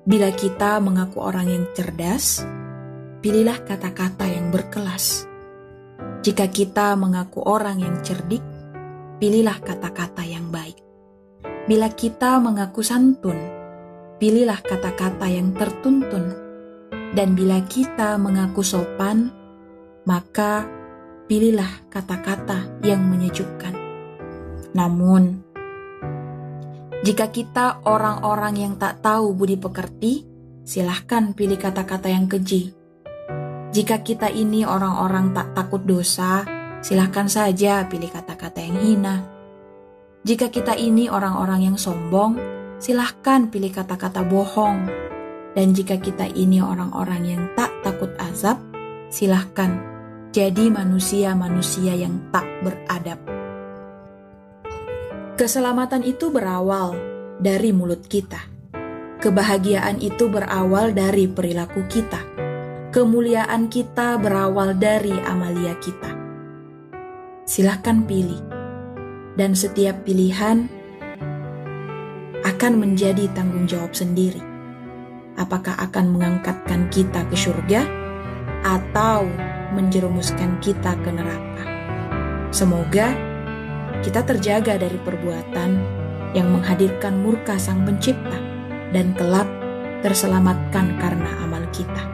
Bila kita mengaku orang yang cerdas, pilihlah kata-kata yang berkelas. Jika kita mengaku orang yang cerdik, pilihlah kata-kata yang baik. Bila kita mengaku santun, pilihlah kata-kata yang tertuntun. Dan bila kita mengaku sopan, maka pilihlah kata-kata yang menyejukkan. Namun, jika kita orang-orang yang tak tahu budi pekerti, silahkan pilih kata-kata yang keji. Jika kita ini orang-orang tak takut dosa, silahkan saja pilih kata-kata yang hina. Jika kita ini orang-orang yang sombong, silahkan pilih kata-kata bohong. Dan jika kita ini orang-orang yang tak takut azab, silahkan jadi manusia-manusia yang tak beradab. Keselamatan itu berawal dari mulut kita. Kebahagiaan itu berawal dari perilaku kita. Kemuliaan kita berawal dari amalia kita. Silahkan pilih, dan setiap pilihan akan menjadi tanggung jawab sendiri. Apakah akan mengangkatkan kita ke surga atau menjerumuskan kita ke neraka? Semoga kita terjaga dari perbuatan yang menghadirkan murka Sang Pencipta dan kelak terselamatkan karena amal kita.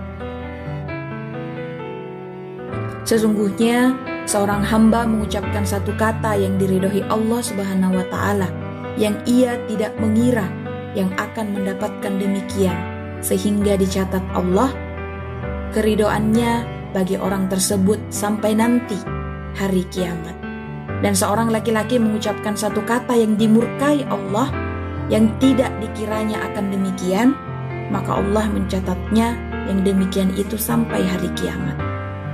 Sesungguhnya seorang hamba mengucapkan satu kata yang diridhoi Allah Subhanahu wa taala yang ia tidak mengira yang akan mendapatkan demikian sehingga dicatat Allah keridoannya bagi orang tersebut sampai nanti hari kiamat dan seorang laki-laki mengucapkan satu kata yang dimurkai Allah yang tidak dikiranya akan demikian, maka Allah mencatatnya yang demikian itu sampai hari kiamat.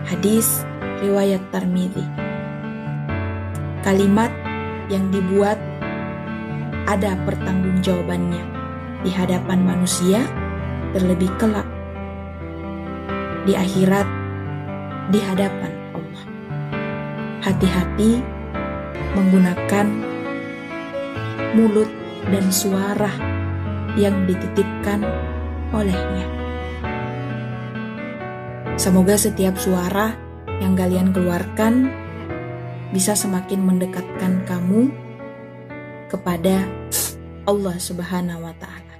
Hadis riwayat Tarmidhi. Kalimat yang dibuat ada pertanggungjawabannya di hadapan manusia terlebih kelak di akhirat di hadapan Allah. Hati-hati menggunakan mulut dan suara yang dititipkan olehnya. Semoga setiap suara yang kalian keluarkan bisa semakin mendekatkan kamu kepada Allah Subhanahu wa Ta'ala.